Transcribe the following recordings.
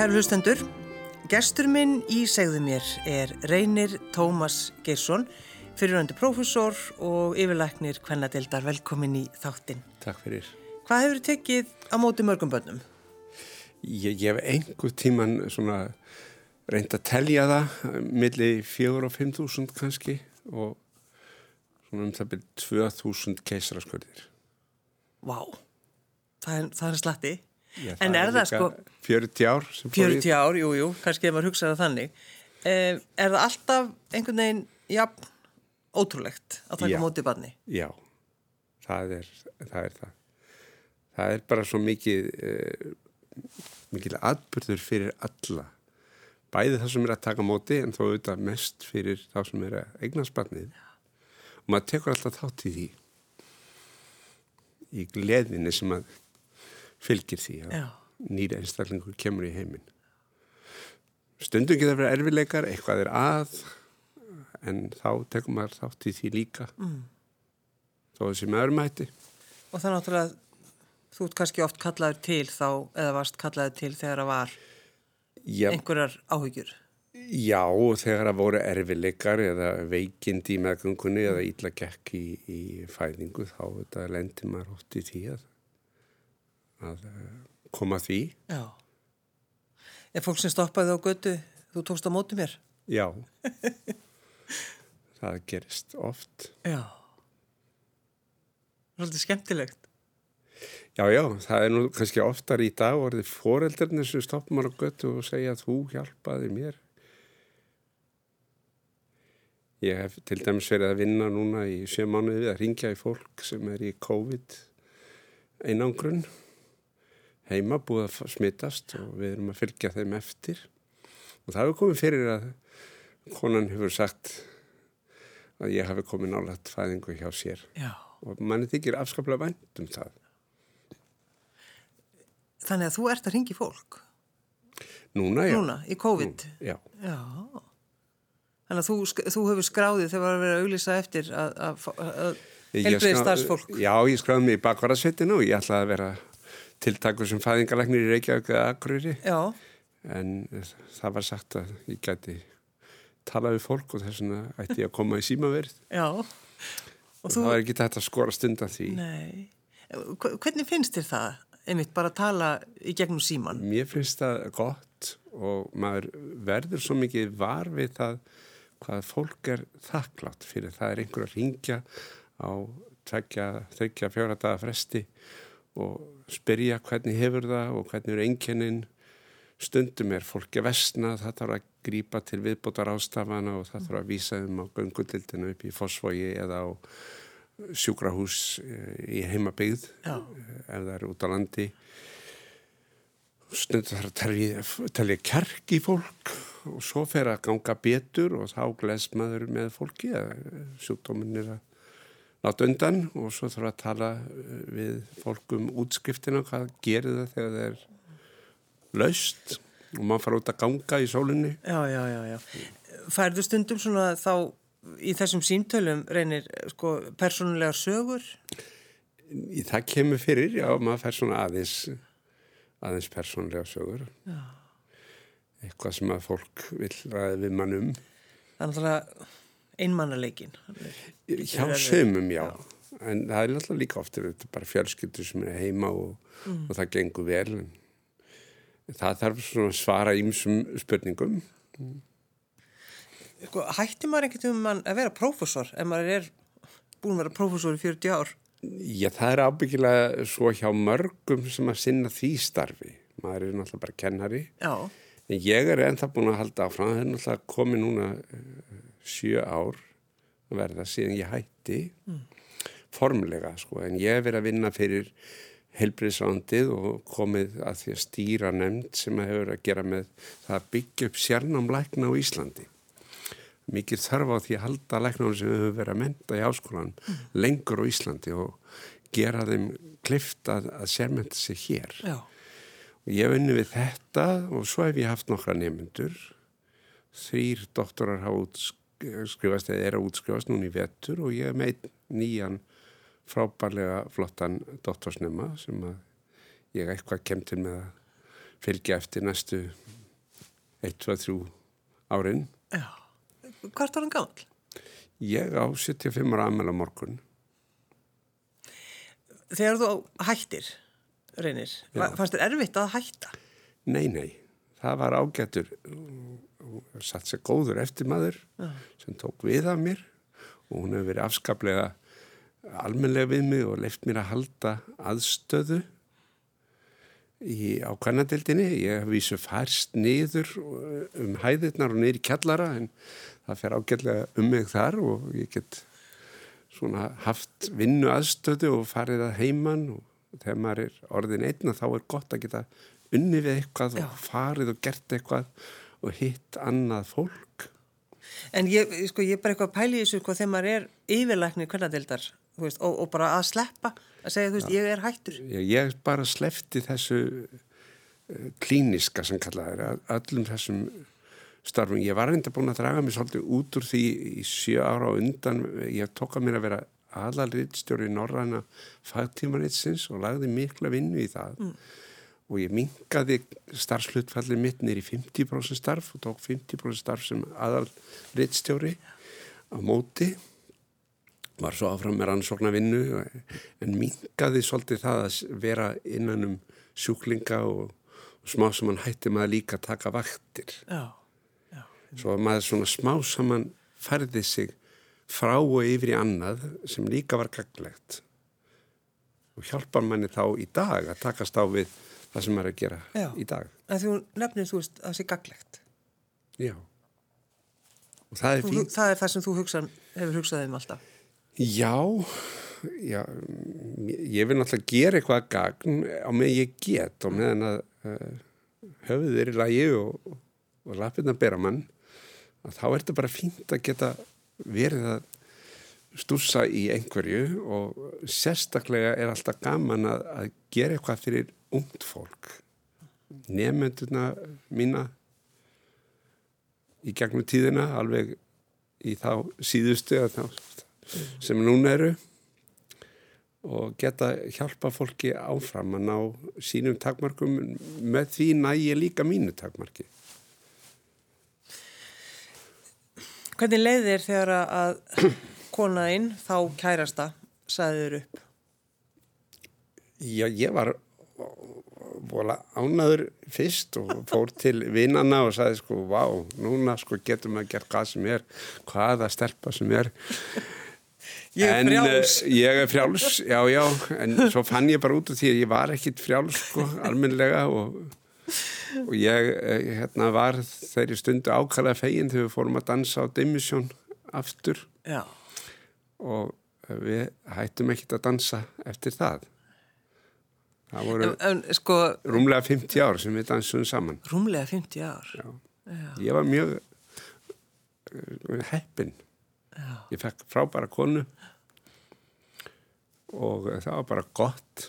Kæru hlustendur, gestur minn í segðu mér er Reynir Tómas Geirsson, fyriröndi profesor og yfirlæknir Kvennadildar. Velkomin í þáttinn. Takk fyrir. Hvað hefur þið tekið á móti mörgum bönnum? Ég, ég hef einhver tíman svona reynd að telja það millir fjögur og fimm þúsund kannski og svona um það byrjum tvö þúsund keisaraskurðir. Vá, það er, það er slatti. Já, en er það sko... 40 ár sem fór í... 40 ár, jú, jú, kannski ef maður hugsaði þannig. Eh, er það alltaf einhvern veginn, já, ótrúlegt að taka Já. móti barni? Já, það er það. Er það. það er bara svo mikið, uh, mikið atbyrður fyrir alla. Bæði það sem er að taka móti en þó auðvitað mest fyrir þá sem er að eignast barnið. Og maður tekur alltaf þátt í því. Í gleðinni sem að fylgir því að nýra einstaklingur kemur í heiminn. Stundum getur það verið erfileikar, eitthvað er að, en þá tekur maður þátt í því líka. Mm. Þó þessi með öðrum hætti. Og það náttúrulega, þú ert kannski oft kallaður til þá, eða varst kallaður til þegar það var Já, einhverjar áhyggjur. já, þegar það voru erfileikar eða veikindi í meðgöngunni eða ítla gekk í, í fæðingu, þá lendi maður ótt í því að, að eh, koma því. Já. Er fólk sem stoppaði á götu, þú tókst á móti mér? Já, það gerist oft. Já. Svolítið skemmtilegt. Já, já, það er nú kannski oftar í dag orðið foreldarnir sem stoppum á götu og segja að þú hjálpaði mér. Ég hef til dæmis verið að vinna núna í sjö mánuði við að ringja í fólk sem er í COVID einangrun heima búið að smittast og við erum að fylgja þeim eftir og það hefur komið fyrir að konan hefur sagt að ég hafi komið nálægt fæðingu hjá sér Já. og manni þykir afskaplega vænt um það. Þannig að þú ert að ringi fólk Núna, já. núna, í COVID. Nú, já, Já. Þannig að þú, þú hefur skráðið þegar var að vera að auglýsa eftir að, að, að helbriði starfsfólk. Já, ég skráði mig í bakvarasveitinu og ég ætlaði að vera tiltakur sem fæðingalæknir í Reykjavík eða Akureyri Já. en það var sagt að ég gæti talað við fólk og þess vegna ætti ég að koma í símaverð og, Og það þú, var ekki þetta að skora stund af því. nei. Hvernig finnst þér það? Einmitt bara að tala í gegnum síman. Mér finnst það gott og maður verður svo mikið var við það hvað fólk er þakklátt fyrir það er einhver að ringja á tvekja, þryggja, fjóra daga fresti og spyrja hvernig hefur það og hvernig er einkennin stundum er fólki vestna það þarf að grípa til viðbótar ástafana og það þarf að vísa um á göngutildinu upp í Fossvogi eða á sjúkrahús eh, í heimabyggð Já. ef það er út á landi stundum þarf að telja, telja kjark í fólk og svo fer að ganga betur og þá gles maður með fólki að sjúkdóminn er að láta undan og svo þarf að tala eh, við fólk um útskiptina hvað gerir það þegar það er laust og maður fara út að ganga í sólinni Já, já, já, já. Færðu stundum svona þá í þessum símtölum reynir sko persónulegar sögur? Það kemur fyrir, já, maður fær svona aðeins aðeins persónlega sögur Já. eitthvað sem að fólk vil ræði við mann um Það er náttúrulega einmannaleikin. hjá sömum, já. En það er alltaf líka oftir þetta er bara fjölskyldur sem er heima og, og það gengur vel en það þarf svona að svara ímsum spurningum. Sko, hætti maður einhvern veginn að vera prófessor ef maður er búin að vera prófessor í 40 ár? Já, það er ábyggilega svo hjá mörgum sem að sinna því starfi. Maður er náttúrulega bara kennari. Já. En ég er ennþá búin að halda áfram, það er náttúrulega komið núna uh, sjö ár verða síðan ég hætti formlega sko, en ég hef verið að vinna fyrir helbriðsvandið og komið að því að stýra nefnd sem að hefur að gera með það að byggja upp sérnámlækna á Íslandi. Mikið þarf á því að halda læknum sem hefur verið að menta í áskólan lengur á Íslandi og gera þeim klift að, að sérmenta sig hér. Já. Og ég hef unni við þetta og svo hef ég haft nokkra nefnendur. Þrýr doktorar hafa útskrifast eða er að útskrifast núna í vettur og ég hef meitt nýjan frábærlega flottan doktorsnema sem að ég eitthvað kem til með að fylgja eftir næstu 1, 2, 3 árin. Já. Hvort var hann gammal? Ég á 75 ára aðmæla morgun. Þegar þú hættir, reynir, fannst þér erfitt að hætta? Nei, nei. Það var ágættur og satt sér góður eftir maður Já. sem tók við af mér og hún hefur verið afskaplega almenlega við mig og leift mér að halda aðstöðu í, á kannadeildinni. Ég hef vísu færst niður um hæðirnar og niður í kjallara en það fer ágætlega um mig þar og ég get svona haft vinnu aðstöðu og farið að heiman og þegar maður er orðin einna þá er gott að geta unni við eitthvað Já. og farið og gert eitthvað og hitt annað fólk. En ég, sko, ég er bara eitthvað að pæli þessu hvað þegar maður er yfirlæknir hvernadeildar og, og bara að sleppa að segja þú veist Já. ég er hættur. Ég, ég bara slefti þessu uh, klíniska sem kallaði það, öllum þessum starfum. Ég var reynda búin að draga mig svolítið út úr því í sjö ára og undan. Ég tók að mér að vera aðalriðstjóri í Norræna fagtímanitsins og lagði mikla vinnu í það. Mm og ég mingaði starfslutfallir mitt nýri 50% starf og tók 50% starf sem aðal rittstjóri á móti. Var svo áfram með rannsóknar vinnu en mingaði svolítið það að vera innan um sjúklinga og, og smá saman hætti maður líka að taka vaktir. Já, já. svo að maður svona smá saman færði sig frá og yfir í annað sem líka var gaglegt og hjálpar manni þá í dag að takast á við það sem maður er að gera Já. í dag. En þú nefnir þú veist að það sé gaglegt. Já. Og það er fínt. Það er það sem þú hugsa, hefur hugsað um alltaf. Já, já, ég vil náttúrulega gera eitthvað gagn á með ég get og meðan að uh, höfuð er í lagi og, og lapirna bera mann að þá er þetta bara fínt að geta verið að stúsa í einhverju og sérstaklega er alltaf gaman að, að gera eitthvað fyrir ungt fólk nefnenduna mína í gegnum tíðina alveg í þá síðustu þá, sem núna eru og geta hjálpa fólki áfram að ná sínum takmarkum með því nægi líka mínu takmarki Hvernig leiðir þegar að konaðinn þá kærasta sæður upp? Já, ég var vola ánaður fyrst og fór til vinnana og sagði sko, vá, núna sko getum við að gera hvað sem er, hvaða stelpa sem er. Ég er en, frjáls. uh, Ég er frjáls, já, já en svo fann ég bara út af því að ég var ekkit frjáls sko, almenlega og, og ég uh, hérna var þeirri stundu ákala fegin þegar við fórum að dansa á Dimisjón aftur. Já. og við hættum ekkit að dansa eftir það Það voru en, en, sko, rúmlega 50 ár sem við dansum saman. Rúmlega 50 ár? Já. Já. Ég var mjög uh, heppin. Já. Ég fekk frábæra konu og það var bara gott.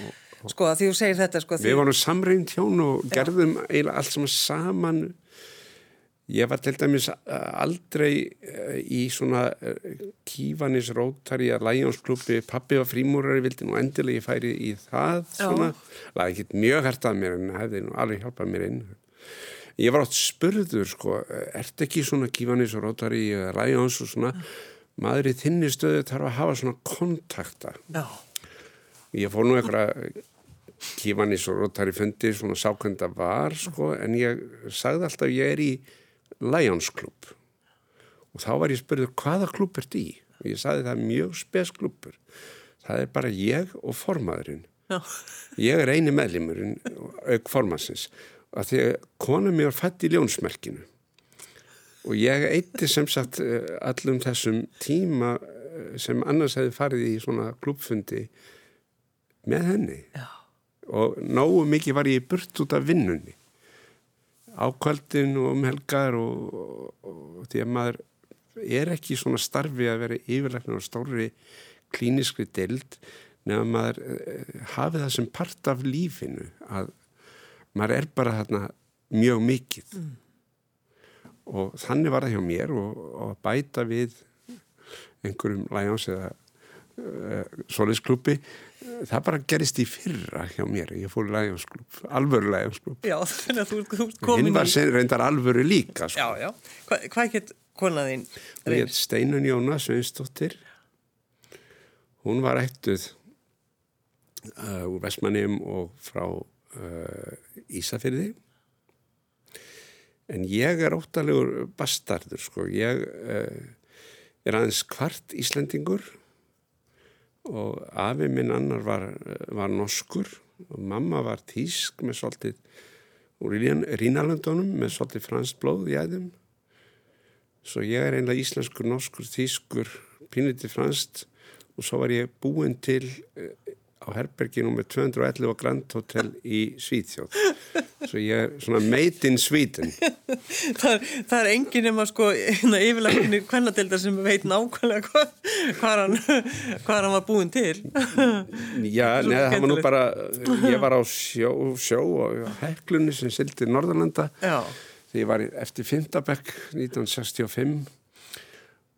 Og, og sko að því þú segir þetta sko. Við vorum samrýnd hjón og gerðum eiginlega allt saman Ég var til dæmis eh, aldrei eh, í svona eh, kífanis rótari að Lions-klubbi, pappi var frímúrari vildi nú endilega ég færi í það svona, laði ekkert mjög hægt að mér en hefði nú alveg hjálpað mér inn. Ég var átt spurður sko, ert ekki svona kífanis rótari eða Lions og svona, maður í þinni stöðu þarf að hafa svona kontakta. Já. Ég fór nú eitthvað kífanis rótari fundi svona sákvönda var sko, en ég sagði alltaf ég er í Lions Club. Og þá var ég spurður hvaða klub ert í? Og ég saði það er mjög spes klubur það er bara ég og formaðurinn. Já. ég er eini meðlimurinn auk formansins að því að kona mér fætt í ljónsmerkinu. Og ég eitti sem sagt eh, allum þessum tíma eh, sem annars hefði farið í svona klubfundi með henni. Já. og nógu mikið var ég burt út af vinnunni ákvöldin og um helgar og, og, og því að maður er ekki svona starfi að vera yfirleiknir á stóri klíniskri deild nefnum að maður eh, hafi það sem part af lífinu að maður er bara þarna mjög mikið mm. og þannig var það hjá mér og, og bæta við einhverjum lægjans eða uh, solisklúpi það bara gerist í fyrra hjá mér. Ég fór í lægjumsklúp, alvöru lægjumsklúp Já, þannig að þú, þú komin hinn var í... sen, reyndar alvöru líka sko. Já, já. Hva, hvað get konaðinn? ég heit Steinun Jóna Sveinsdóttir. Hún var ættuð uh, úr Vestmannum og frá uh, Ísafyrði en ég er óttalegur bastardur sko. Ég uh, er aðeins kvart Íslendingur og afi minn annar var, var norskur og mamma var tísk með svolítið úr Rínalöndunum með svolítið fransk blóð í æðum. Svo ég er einlega íslenskur, norskur, tískur pínlítið franskt og svo var ég búinn til á herberginu með 211 og Grand Hotel í Svíþjóð. Svo ég er svona made in Sweden. Það, það er enginn nema sko yfirleikinu kvennadildar sem veit nákvæmlega hvað hva hann, hva hann var búinn til. Já, neða, það var nú bara ég var á sjó, sjó og heklunni sem sildi Norðurlanda. Já, því ég var eftir Fymtabekk 1965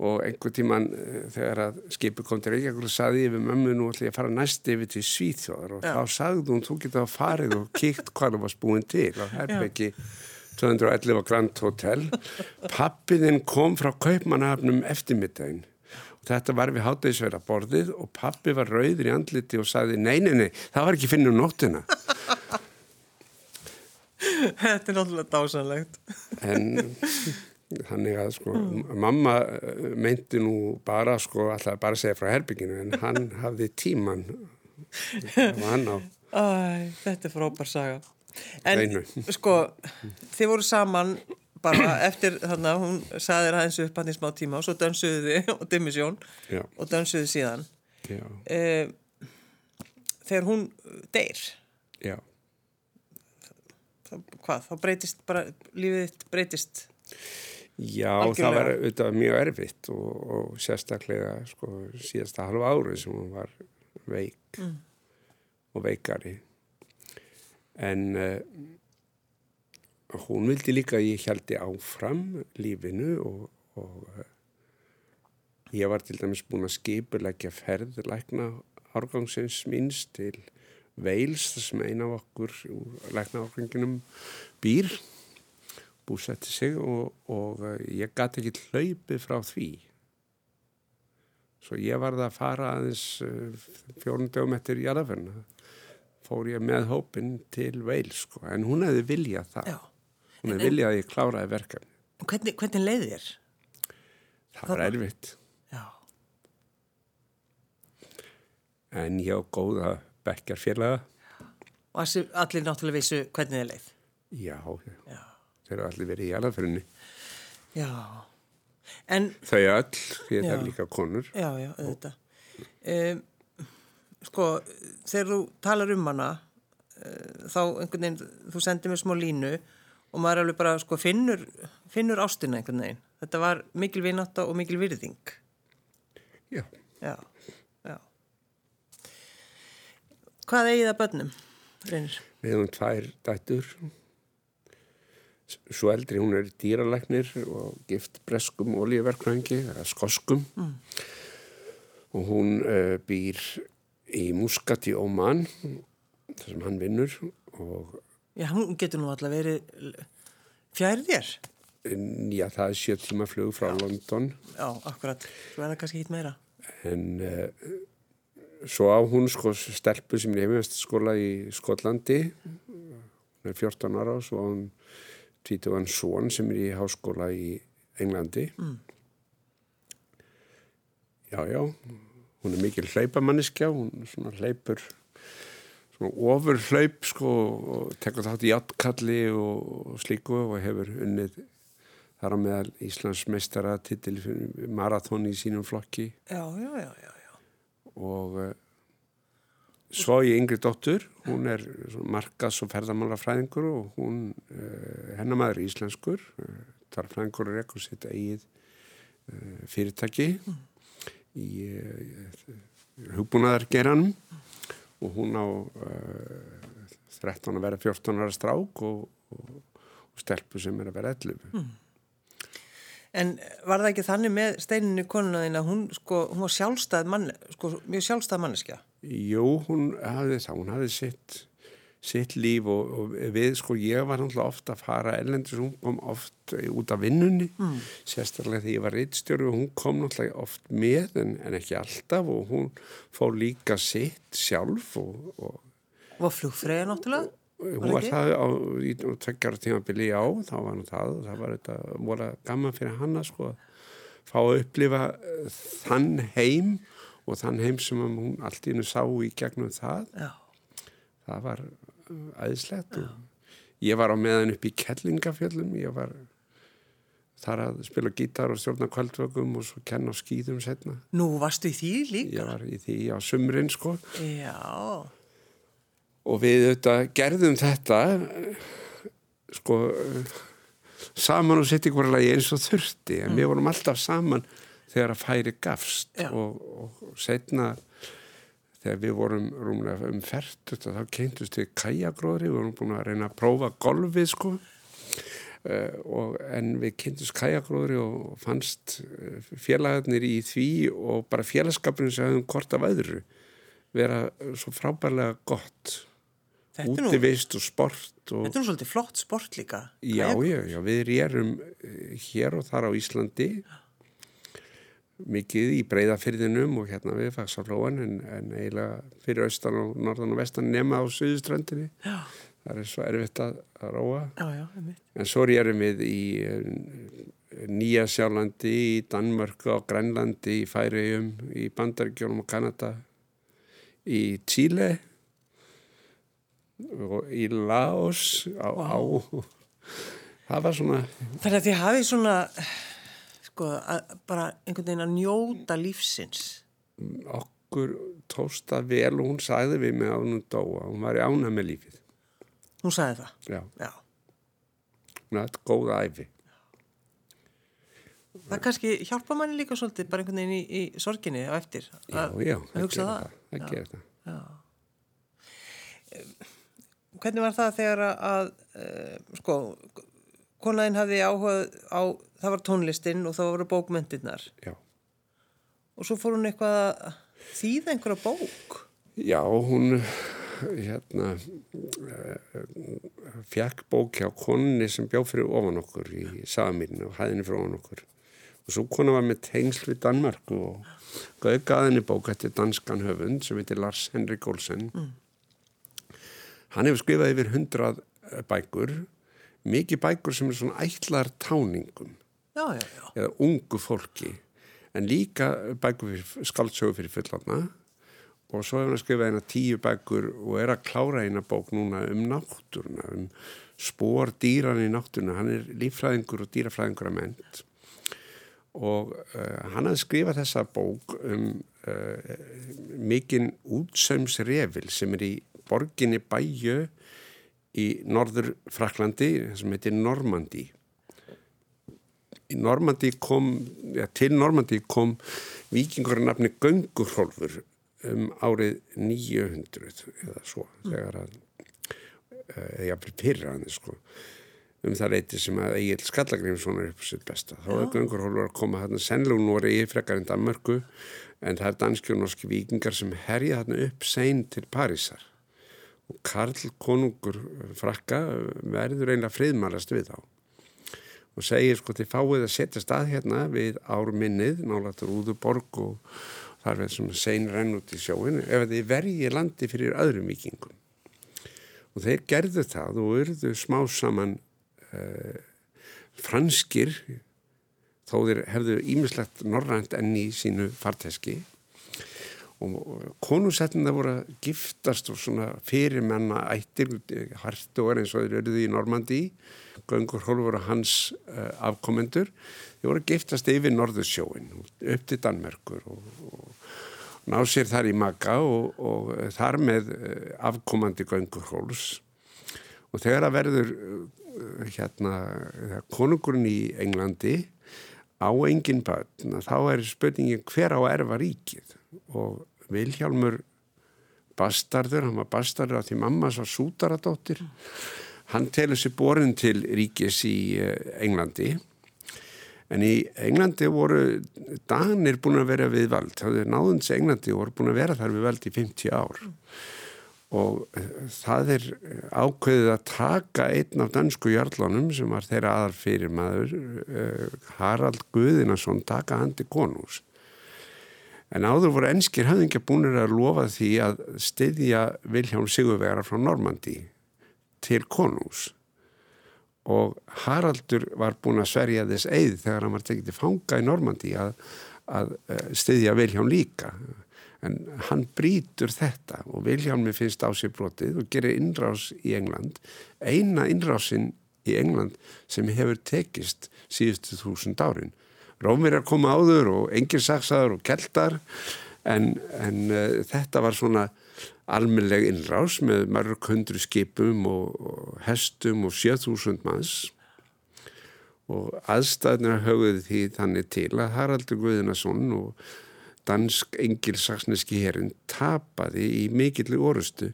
og einhver tíman eh, þegar að skipu kom til Reykjavík og saði ég við mömmu nú ætla ég að fara næst yfir til Svíþjóðar. Og Já. þá sagði hún þú geta farið og kíkt hvað það var spúin til og herbyggi 211 á Grand Hotel. Pappiðinn kom frá kaupmannahafnum eftirmiddaginn og þetta var við hátæðisverða borðið og pappi var rauður í andliti og sagði nei, nei, nei, það var ekki finnum nóttina. Þetta er náttúrulega dásanlegt. en þannig að sko mamma eh, meinti nú bara sko alltaf bara segja frá herbygginu en hann hafði tíman og hann á Æ, þetta er frábær saga. En Hreinu. sko, þið voru saman bara eftir þannig að hún saði aðeins upp hann í smá tíma og svo dönsuðu þið og Dimisjón já, og dönsuðu síðan. Eh, þegar hún deyr, já hvað, þá breytist bara, lífið þitt breytist. Já, Algjörlega. það var auðvitað mjög erfitt og, og sérstaklega sko síðasta halva ári sem hún var veik og veikari. En uh, hún vildi líka að ég hjaldi áfram lífinu og, og uh, ég var til dæmis búin að skipulegja ferð lækna árgangsins míns til Veils þar sem eina af okkur úr lækna árganginum býr búsetti sig og, og uh, ég gæti ekki hlaupið frá því. Svo ég varði að fara aðeins uh, fjórundögum eftir jarðaferna. Fór ég með hópin til Veil, sko. En hún hefði viljað það. Já. Hún hefði viljað að ég kláraði verkefni. Hvernig, hvernig leið þér? Það var erfitt. Já. En ég á góða bekkjarfélaga. Og allir náttúrulega vissu hvernig þið leið. Já, Já. Þeir allir verið í jarðaferni. Já. En, Þau öll, því það er líka konur. já, já, auðvitað. Um, sko, þegar þú talar um hana, uh, þá einhvern veginn, þú sendir mér smá línu og maður alveg bara, sko, finnur, finnur ástina einhvern veginn. Þetta var mikil vinátta og mikil virðing. Já. Já, já. Hvað eigið það bönnum, reynir? Við höfum tvær dættur. Svo eldri, hún er dýralæknir og gift breskum olíuverkvæðingi, eða skoskum. Og hún uh, býr í Muscat í Oman, þar sem hann vinnur. Og Já, hún getur nú alltaf verið fjærið þér. já, það er sjö tíma flug frá London. Já, akkurat. Svo er það kannski hitt meira. En uh, svo á hún sko stelpu sem er hefumest skóla í Skotlandi. Hún er 14 ára og svo á hún tvítugan son sem er í háskóla í Englandi. Mm. Já, já, hún er mikil hlaupamanniskja, hún svona hleypur, svona ofur hlaup sko og tekur þátt í átkalli og, og slíku og hefur unnið þar á meðal Íslands meistara titil marathón í sínum flokki Já, já, já, já, já. og uh, svo ég yngri dóttur, hún er markas og ferðamálafræðingur og hún, hennar maður er íslenskur, uh, þar fræðingur er ekkur sitt eigið uh, fyrirtæki í hugbúnaðargeranum og hún á uh, 13 að vera 14 ára strák og, og, og stelpu sem er að vera 11. En var það ekki þannig með steininu konuna þín að hún, sko, hún var sjálfstæð mann, sko, mjög sjálfstæð manneskja? Jú, hún hafði það, hún hafði sitt, sitt líf og, og við, sko, ég var náttúrulega ofta að fara ellendis, hún kom oft út af vinnunni, mm. sérstaklega þegar ég var reittstjóru og hún kom náttúrulega oft með en, en ekki alltaf og hún fór líka sitt sjálf og... og Var flugfræði náttúrulega? Hún var það á, í tveggjara tímabili á, þá var hann það og það var þetta, voru gaman fyrir hanna sko að fá að upplifa uh, þann heim og þann heim sem hún allt í hennu sá í gegnum það. Já. Það var uh, æðislegt og ég var á meðan upp í Kellingafjöllum, ég var þar að spila gítar og stjórna kvöldvögum og svo kenna á skýðum setna. Nú varstu í því líka? Ég var í því á sumrin sko. Já og við auðvitað gerðum þetta sko saman og setja ykkur lagi eins og þurfti en mm. við vorum alltaf saman þegar að færi gafst og, og setna þegar við vorum rúmlega um fært þá kynntust við kæjagróðri við vorum búin að reyna að prófa golfið sko. Uh, og, en við kynntust kæjagróðri og fannst félagarnir í því og bara félagskapurinn sem hefðum kort af öðru vera svo frábærlega gott. Útivist og sport og... Þetta er nú svolítið flott sport líka. Já, já, já, við erum hér og þar á Íslandi mikið í breyðafyrðinum og hérna við fagsaflóan en, en eiginlega fyrir austan og norðan og vestan nema á Suðuströndinni það er svo erfitt að, að róa. Já, já, en svo erum við í Nýja Sjálandi í Danmörku og Grænlandi í Færiðum, í Bandaríkjónum og Kanada í Tíle og í Laos á, wow. á það var svona Þannig að þið hafið svona sko, að, bara einhvern veginn að njóta lífsins okkur tósta vel og hún sagði við mig að hún dóa hún var í ána með lífið Hún sagði það? Já, Já. Hún hafði góða æfi Það kannski hjálpa manni líka svolítið bara einhvern veginn í, í sorginni á eftir Já, já, það gerir það, það, það, það. Hvernig var það þegar að, að uh, sko, konaðinn hafði áhuga á, það var tónlistinn og það voru bókmyndirnar. Já. Og svo fór hún eitthvað að þýða einhverja bók. Já, hún hérna fjakk bók hjá konni sem bjóð fyrir ofan okkur í sagamýrinu og hæðinu fyrir ofan okkur. Og svo kona var með tengsl við Danmarku og gauði gaðinni bók eftir danskan höfund sem heitir Lars Henrik Olsen. Mm Hann hefur skrifað yfir hundrað eh, bækur, mikið bækur sem er svona ætlar táningum. Já, já, já. eða ungu fólki, en líka bækur fyrir skaldsögu fyrir fullarna og svo hefur hann skrifað eina tíu bækur og er að klára eina bók núna um náttúruna, um spór dýran í náttúruna, hann er líffræðingur og dýrafræðingur að ment og uh, hann hafði skrifað þessa bók um uh, mikinn útsömsrefil sem er í borginni Bæju í norður Fraklandi sem heitir Normandi í Normandi kom ja, til Normandi kom vikingurinn nafni Göngurholfur um árið 900 eða svo þegar að eða fyrir hann sko um það leiti sem að Egil Skallagrimsson er upp sitt besta. Þá er Göngurholfur að koma hérna sennilega nú er Egil frekar en Danmörku en það er danski og norski vikingar sem herja hérna upp sein til Parísar og Karl konungur frakka verður einlega friðmælast við þá. Og segir sko þið fáið að setja stað hérna við árminnið nálatur úðuborg og þar veð svona sein renn út í sjóin ef þið vergi landi fyrir öðrum vikingum og þeir gerðu það og urðu smá saman uh, franskir þó þeir hefðu ímislegt norrænt enni í sínu farteski og konusættina voru að giftast og svona fyrirmenna ættir hartu og eins og þeir eruði í Normandi Göngur Hólfur og hans uh, afkomendur. Þeir voru að giftast yfir Norðursjóin upp til Danmerkur og, og ná sér þar í maga og, og þar með uh, afkomandi Göngur Hóls og þegar að verður uh, hérna konungurinn í Englandi á engin börn þá er spurningin hver á erfa ríkið? Og Vilhjálmur bastardur, hann var bastardur á því mammas var sútaradóttir hann telur sér borin til ríkis í eh, Englandi En í Englandi voru Danir búin að vera við vald. Það er náðunds Englandi voru búin að vera þar við vald í 50 ár. Og eh, það er ákveðið að taka einn af dansku jörlunum sem var þeirra aðal fyrir maður, eh, Harald Guðinason, taka hann til konús. En áður voru enskir hafðingja búinir að lofa því að styðja Viljám Sigurvegara frá Normandi til konús og Haraldur var búin að sverja þess eið þegar hann var tekið til fanga í Normandi að, að eh, styðja Viljám líka. En hann brítur þetta og Viljámi finnst á sér brotið og gerir innrás í England eina innrásinn í England sem hefur tekist síðustu þúsund árin Rómir er að koma áður og engir saksaður og keltar en, en uh, þetta var svona almenleg innrás með marg hundru skipum og, og hestum og 7000 manns. Og aðstæðnir höfðu því þannig til að Haraldur Guðinason og dansk engilsaksneski herin tapaði í mikilli orustu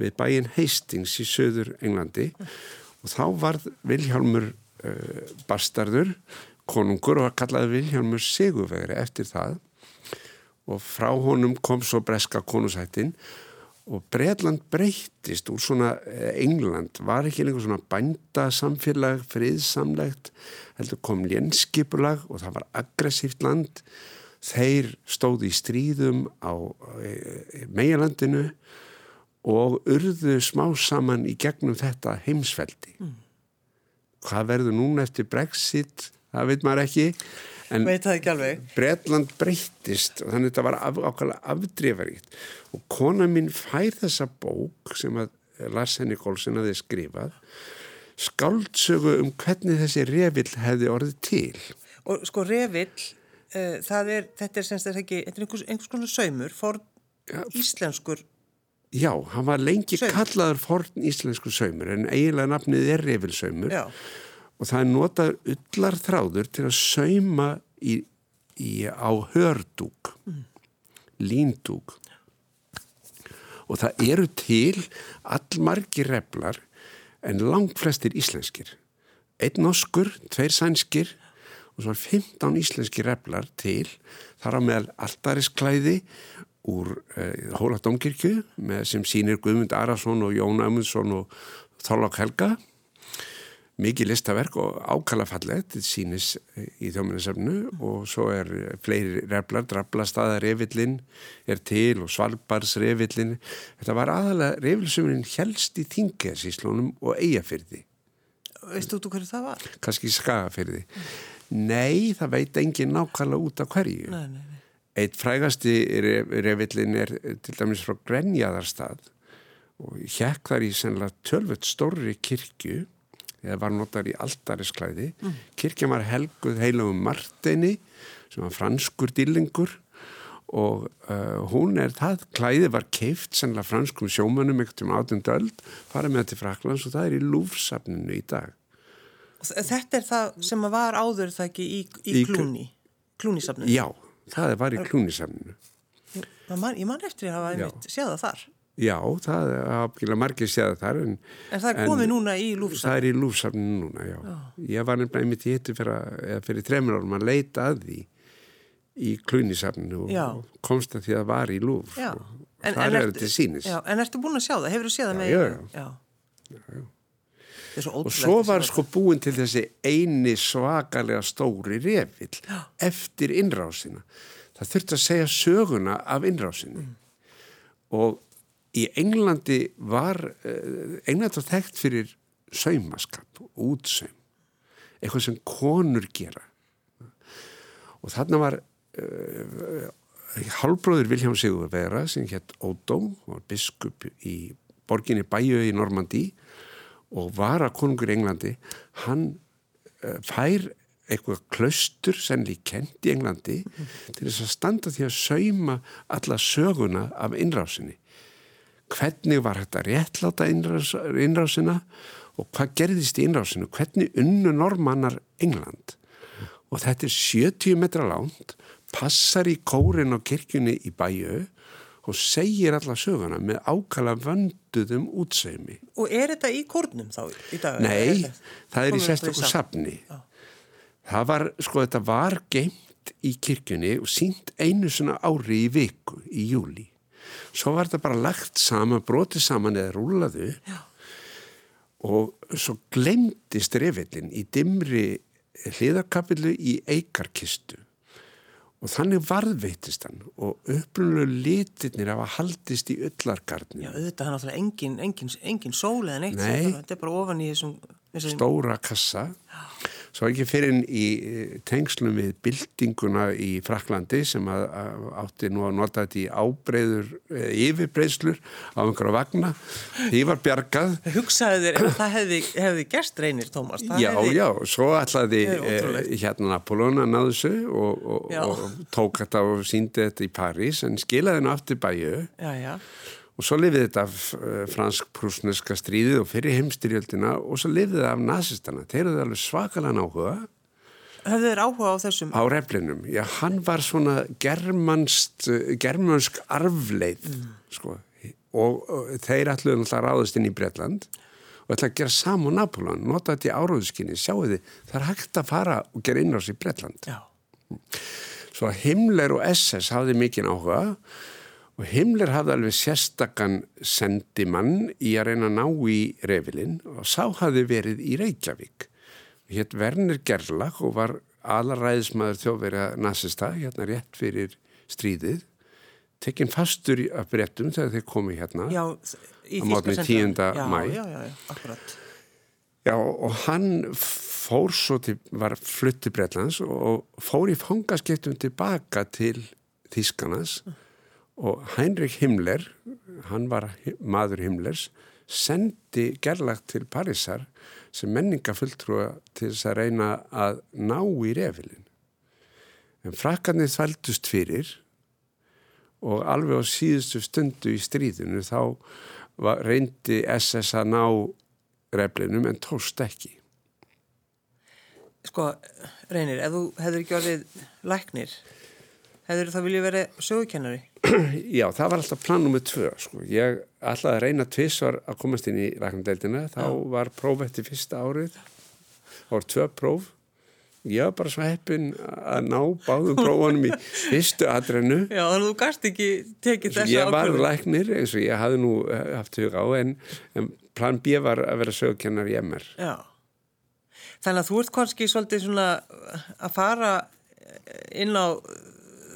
við bæin Hastings í söður Englandi og þá varð Vilhjálmur uh, bastardur konungur og að kallaði Vilhjálmur Sigurvegri eftir það. Og frá honum kom svo breska konusættin og Breitland breytist úr svona eh, England. Var ekki lengur svona bændasamfélag friðsamlegt heldur kom lénskipulag og það var aggressíft land. Þeir stóði í stríðum á eh, meilandinu og urðu smá saman í gegnum þetta heimsveldi. Mm. hvað verður núna eftir Brexit það veit maður ekki en Breitland breytist og þannig að þetta var af, ákvæmlega afdrifaríkt. Og kona mín fær þessa bók sem að Lars Henrik Olsen hafi skrifað skáldsögu um hvernig þessi revill hefði orðið til. Og sko revill uh, það er, þetta er semst ekki þetta er einhvers, einhvers konar saumur forn ja, íslenskur Já, hann var lengi saumur. kallaður forn íslenskur saumur en eiginlega nafnið er revillsaumur Já og það er notað ullar þráður til að sauma í, í, á hördúk mm. líndúk. Og það eru til allmargi replar en langt flestir íslenskir. Einn oskur, tveir sænskir og svo 15 íslenski replar til. Þar á meðal alltarisklæði úr eh, Hóladómkirkju sem sínir Guðmund Arason og Jón Amundsson og Þorlák Helga mikið listaverk og ákallafallet sínis í þjóminnesafnu og svo er fleiri reflar, draflastaðarefillin er til og svalbarsrefillin þetta var aðalega refilsumurinn helst í þingjæðsíslónum og eigafyrði Veistu úr hverju það var? Kanski skagafyrði mm. Nei, það veit engin nákvæmlega út af hverju nei, nei, nei. Eitt frægasti refillin er til dæmis frá Grenjaðarstað og hjekk þar í sennilega tölvöld stórri kirkju eða var notar í aldarisklæði mm. kirkja var helguð heilum Martini sem var franskur dýlingur og uh, hún er það, klæði var keift sennilega franskum sjómanum ekkert um átundöld farið með til Fraklands og það er í lúfsafninu í dag. Þetta er það sem var áður það ekki í, í, í klúni klúnisafninu? Já, það var í klúnisafninu Ég man eftir að hafa séð það þar Já, það ábyggilega margir séða þar en, en það er komið núna í lúfsafninu? Það er í lúfsafninu núna, já. já. Ég var nefnilega einmitt í hittu fyrir, fyrir þreymur árum að leita að því í klúnisafninu og komst að því að það var í lúf já. og en, þar er þetta sínis. Já, en ertu búin að sjá það? Hefur þú séð það með? Já, já. já. Svo og svo var sko búin til þessi eini svakalega stóri refill eftir innrásina. Það þurfti að segja söguna af innrásinu mm. og í Englandi var eh, England var þekkt fyrir saumaskap, útsaum eitthvað sem konur gera og þarna var uh, halvbróður Viljám Sigurvera sem hétt Ódó var biskup í borginni Bæju í Normandi og var að konungur í Englandi hann uh, fær eitthvað klaustur sennileg kent í Englandi mm -hmm. til þess að standa því að sauma alla söguna af innrásinni hvernig var þetta réttláta innrás, innrásina og hvað gerðist í innrásinu, hvernig unnu normannar England og þetta er 70 metra lánt passar í kórin á kirkjunni í bæju og segir alla söguna með ákala vönduðum útseimi. Og er þetta í kórnum þá í dag? Nei, það er í sérstaklega safni. það var, sko þetta var geimt í kirkjunni og sínt einu svona ári í viku í júli svo var þetta bara lagt saman, brotið saman eða rúlaðu Já. og svo glemdist revillin í dimri hliðarkapillu í eikarkistu og þannig varðveitist hann og upprunnulega litirnir af að haldist í öllargarninu. Já, auðvitað hann áttúrulega engin, engin, engin sól eða neitt, Nei. þetta er bara ofan í þessum... þessum... Stóra kassa. Já Svo ekki fyrir í eh, tengslum við bildinguna í Fraklandi sem að, að átti nú að nota þetta í ábreyður, eh, yfirbreydslur á einhverja vagna. Því var bjargað. Hugsaðu þér það hefði, hefði gerst reynir, Tómas. Já, hefði... já, svo ætlaði eh, hérna Napoleon að náðu þessu og, og, og tók þetta og síndi þetta í París en skilaði hennu aftur bæju. Já, já og svo lifið þetta af eh, fransk-prúsneska stríðið og fyrir heimstyrjöldina og svo lifið þetta af nazistana. Þeir eru alveg svakalega náhuga. Hefðu þeir áhuga á þessum? Á reflinum. Já, hann var svona germansk, germansk arfleið, mm. sko. Og, og þeir ætluði náttúrulega ráðast inn í Breitland og ætlaði að gera saman Napoleon, nota þetta í áróðuskinni, sjáu þið, það er hægt að fara og gera innráðs í Breitland. Já. Svo Himmler og SS hafði mikinn áhuga og og Himmler hafði alveg sérstakann sendimann í að reyna að ná í reyfilinn og sá hafði verið í Reykjavík. Hétt Werner Gerlach og var alaræðismæður þjóðverja nazista hérna rétt fyrir stríðið. Tekinn fastur af brettum þegar þeir komi hérna já, á mótni 10. mæ já, já, Já, og hann fór svo til, var flutti Breitlands og fór í fangaskiptum tilbaka til Þískanans mm og Heinrich Himmler, hann var maður Himmlers, sendi gerlagt til Parísar sem menningafulltrúa til þess að reyna að ná í refilin. En frakkarnir þvældust fyrir og alveg á síðustu stundu í stríðinu þá var, reyndi SS að ná reflinum en tóst ekki. Sko, reynir, ef þú hefur ekki orðið læknir, hefur það viljið verið sögukennari? Já, það var alltaf plan nummið tvö sko. ég ætlaði að reyna tvissvar að komast inn í ræknadeildina þá Já. var próf eftir fyrsta árið. Þá var tvö próf. Ég var bara svo heppin að ná báðum prófanum í fyrstu adrennu. Já, þannig að þú gæst ekki tekið þessa ákvörðu Ég var læknir eins og ég hafði nú eh, haft hug á en, en plan B var að vera sögkennar í MR Já, þannig að þú ert kannski svolítið svona að fara inn á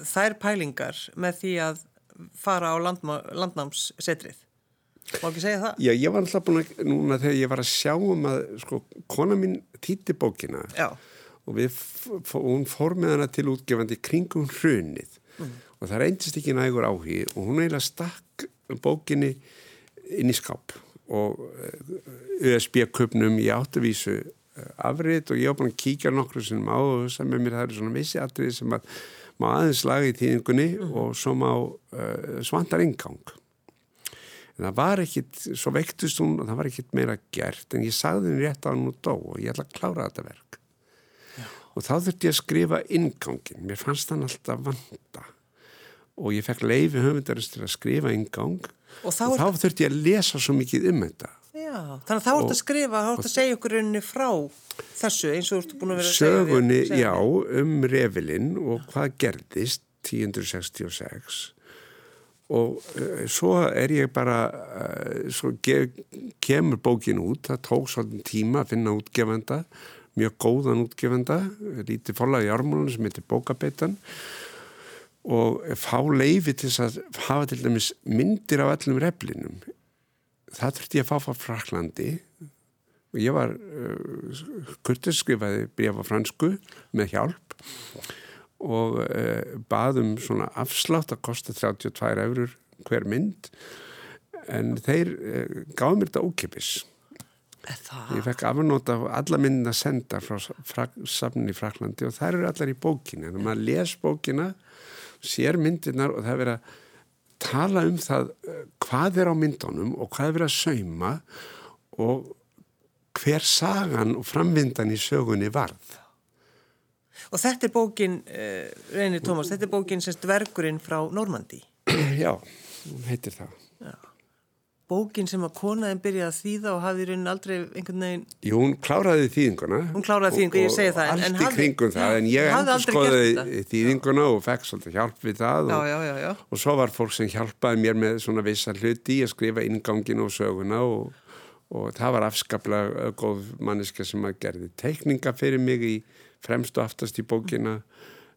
þær pælingar með því að fara á landnámssetrið má ekki segja það? Já, ég var alltaf búin að núna þegar ég var að sjá um að sko, kona mín týtti bókina Já. og við, hún fór með hana til útgefandi kringum hrunið mm. og það reyndist ekki nægur áhí og hún eiginlega stakk bókinni inn í skáp og USB-köpnum í áttuvísu eh, afrið og ég var búin að kíkja nokkru sem á og sem með mér það eru svona vissi atrið sem að má aðeins laga í tíðingunni mm. og svo má uh, svandar ingang en það var ekkit svo veiktust hún og það var ekkit meira gert en ég sagði henni rétt á hann og dó og ég ætla að klára þetta verk. Já. og þá þurfti ég að skrifa ingangin mér fannst hann alltaf vanda og ég fekk leifi höfundarins til að skrifa ingang. Og þá, og þá þurfti ég að lesa svo mikið um þetta Já, þannig að þá ert að skrifa, þá ert að segja okkur unni frá þessu eins og þú ert búin að vera að segja. Sögunni, já, um revilinn og hvað gerðist 1066 og uh, svo er ég bara, uh, svo kemur bókin út, það tók svolítið tíma að finna útgefenda, mjög góðan útgefenda, lítið fólagi ármúlan sem heitir Bókabeitan og fá leifi til að hafa til dæmis myndir af allum reflinum það þurfti ég að fá frá Fraklandi og ég var uh, kurtis skrifaði bríða á fransku með hjálp og uh, baðum svona afslátt að kosta 32 eurur hver mynd. En þeir uh, gáði mér þetta ókipis ég fekk afnóta af alla myndina að senda frá safnin í Fraklandi og þær eru allar í bókina en maður les bókina sér myndirnar og það verið að tala um það eh, hvað er á myndunum og hvað er verið að sauma og hver sagan og framvindan í sögunni varð. Og þetta er bókin, uh, reynir Tómas, þetta er bókin semst verkurinn frá Normandi. Já, hún heitir það. Já. Bókin sem að konaðin byrjaði að þýða og hafði raunin aldrei einhvern veginn Jú, hún kláraði þýðinguna. Hún kláraði þýðingu, ég segi það, allt í kringum það, en ég endur skoði þýðinguna og fekk svolítið hjálp við það. Og, já, já, já. og svo var fólk sem hjálpaði mér með svona vissa hluti að skrifa ingangin og söguna og, og það var afskaplega góð manneska sem að gerði teikninga fyrir mig í fremst og aftast í bókina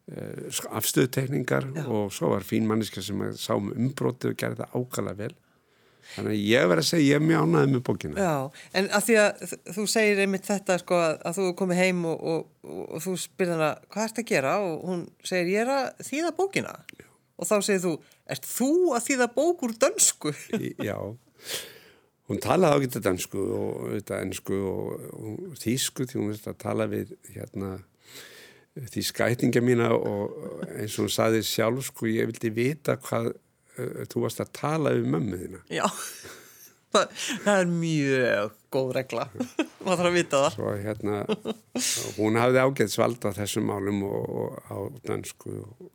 eh, afstöðutekningar og svo var fín manneska sem að sá um umbrótið og gerði það ákala vel þannig að ég verði að segja ég er mjög ánæði með bókina Já, en að því að þú segir einmitt þetta sko að, að þú komið heim og, og, og, og þú spyrir hana hvað ert að gera og hún segir ég er að þýða bókina Já. og þá segir þú, ert þú að þýða bók úr dönsku? Í- Já, hún talaði ágætt dansku og ennsku og, og þýsku því hún veist að tala við hérna því skætinga mína og eins og hún saði sjálf sko ég vildi vita hvað þú varst að tala um mömmu þína. Já, það, það er mjög góð regla, maður þarf að vita það. Svo hérna, hún hafði ágætt svald á þessum málum og, og á dansku og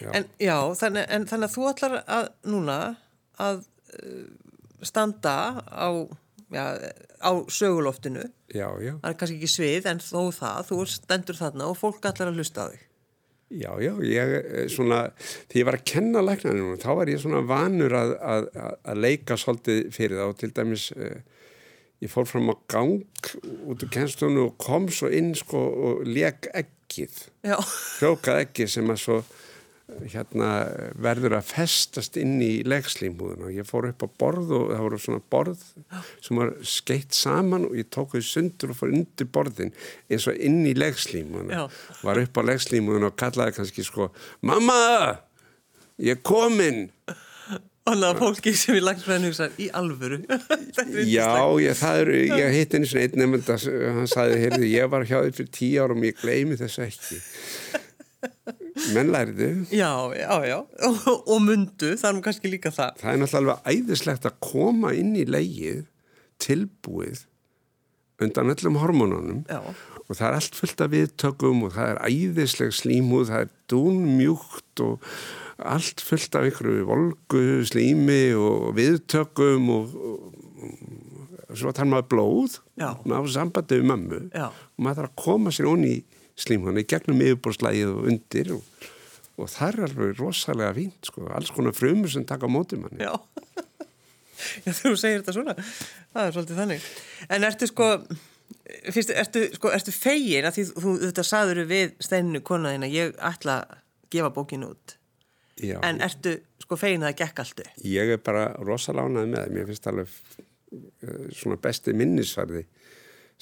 já. En já, þannig, en þannig að þú ætlar að núna að uh, standa á, já, á söguloftinu, já, já, það er kannski ekki svið en þó það, þú stendur þarna og fólk ætlar að hlusta á þig. Já, já, ég eh, svona, því ég var að kenna læknarinn þá var ég svona vanur að, að, að- leika svolítið fyrir og til dæmis uh, ég fór fram á gang út úr kennstunum og kom svo inn sko og leik ekkið Já, frjókað ekki sem að svo hérna verður að festast inn í legslímhúðun og ég fór upp á borð og það voru svona borð sem var skeitt saman og ég tók þau sundur og fór undir borðin eins og inn í legslímhúðun var upp á legslímhúðun og kallaði kannski sko Mamma, ég er komin þannig að fólki sem er lagsfræðin hugsa í alvöru. Er Já, ég, það eru, ég hitt einu svona einn nefnd að hann sagði, heyrðu, ég var hjá þér fyrir tíu árum og ég gleymi þessu ekki menn læriðu Já, já, já, og, og mundu, það er nú kannski líka það. það er náttúrulega alveg æðislegt að koma inn í leið tilbúið undan öllum hormónunum Já. og það er allt fullt af viðtökum og það er æðisleg slímúð, það er dúnmjúkt og allt fullt af ykkur volgu slími og viðtökum og, og, og svo þarf maður blóð Já. ná sambandi við mömmu Já. og maður þarf að koma sér onni í slímhónu í gegnum yfirbúrslægið og undir og, og það er alveg rosalega fínt sko, alls konar frumur sem taka á móti manni Já. Já, þú segir þetta svona, það er svolítið þannig. En ertu sko, fyrst, ertu, sko, ertu fegin að því þú þetta saður við steininu konaðina, ég ætla að gefa bókinu út. Já. En ertu sko fegin að það gekk alltu? Ég er bara rosalega ánægð með það. Mér finnst alveg eh, svona besti minnisvarði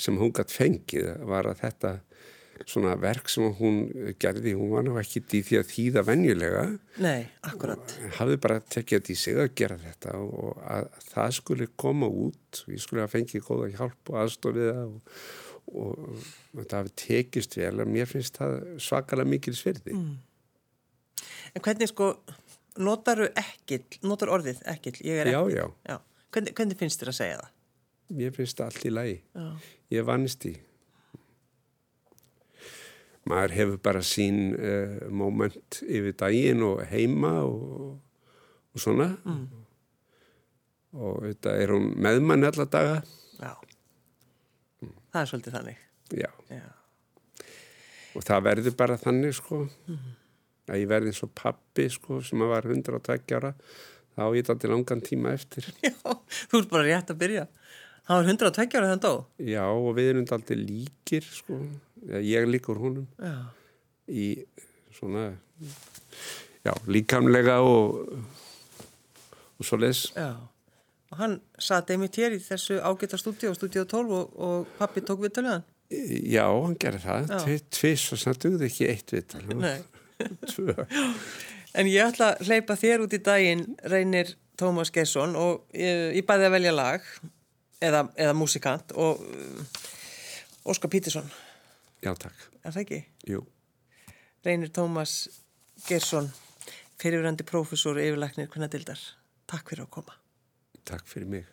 sem hún gætt fengið var að þetta svona verk sem hún gerði, hún var nú ekki í því að þýða venjulega, Nei, akkurat. hafði bara tekið þetta í sig að gera þetta og að það skulle koma út, ég skulle hafa fengið góða hjálp og aðstofið það og, og þetta hafi tekist vel en mér finnst það svakalega mikil svirði. En hvernig sko, notaru ekkill, notar orðið ekkill, ég er Já, ekkill. já. já. Hvernig, hvernig finnst þér að segja það? Mér finnst það allt í lagi. Já. Ég vannst í. Maður hefur bara sín uh, moment yfir daginn og heima og, og svona. Mm. Og þetta er hún með mann alla daga. Já. Það er svolítið þannig. Já. Já. Og það verður bara þannig, sko. Að ég verði eins og pappi, sko, sem að var 102 ára. Þá ég til langan tíma eftir. Já, þú ert bara rétt að byrja. Það var 102 ára þann dó. Já, og við erum alltaf líkir, sko. Ég líkur honum. Já. í svona já, líkamlega og og svo les Já. Og hann satt einmitt hér í þessu ágæta stúdíu, stúdíu 12 og, og pappi tók við töluðan. já, hann gerði það Já. Tvi- tvis og það dugði ekki eitt viðtal Nei. tvö En ég ætla að hleypa þér út í daginn, reynir Tómas Gesson og ég, ég bæði að velja lag eða, eða músikant og um, Óskar Pítursson, já, takk, er það ekki? jú Reynir Tómas Gesson, fyrirverandi prófessor yfirlæknir hvernig dildar. Takk fyrir að koma. takk fyrir mig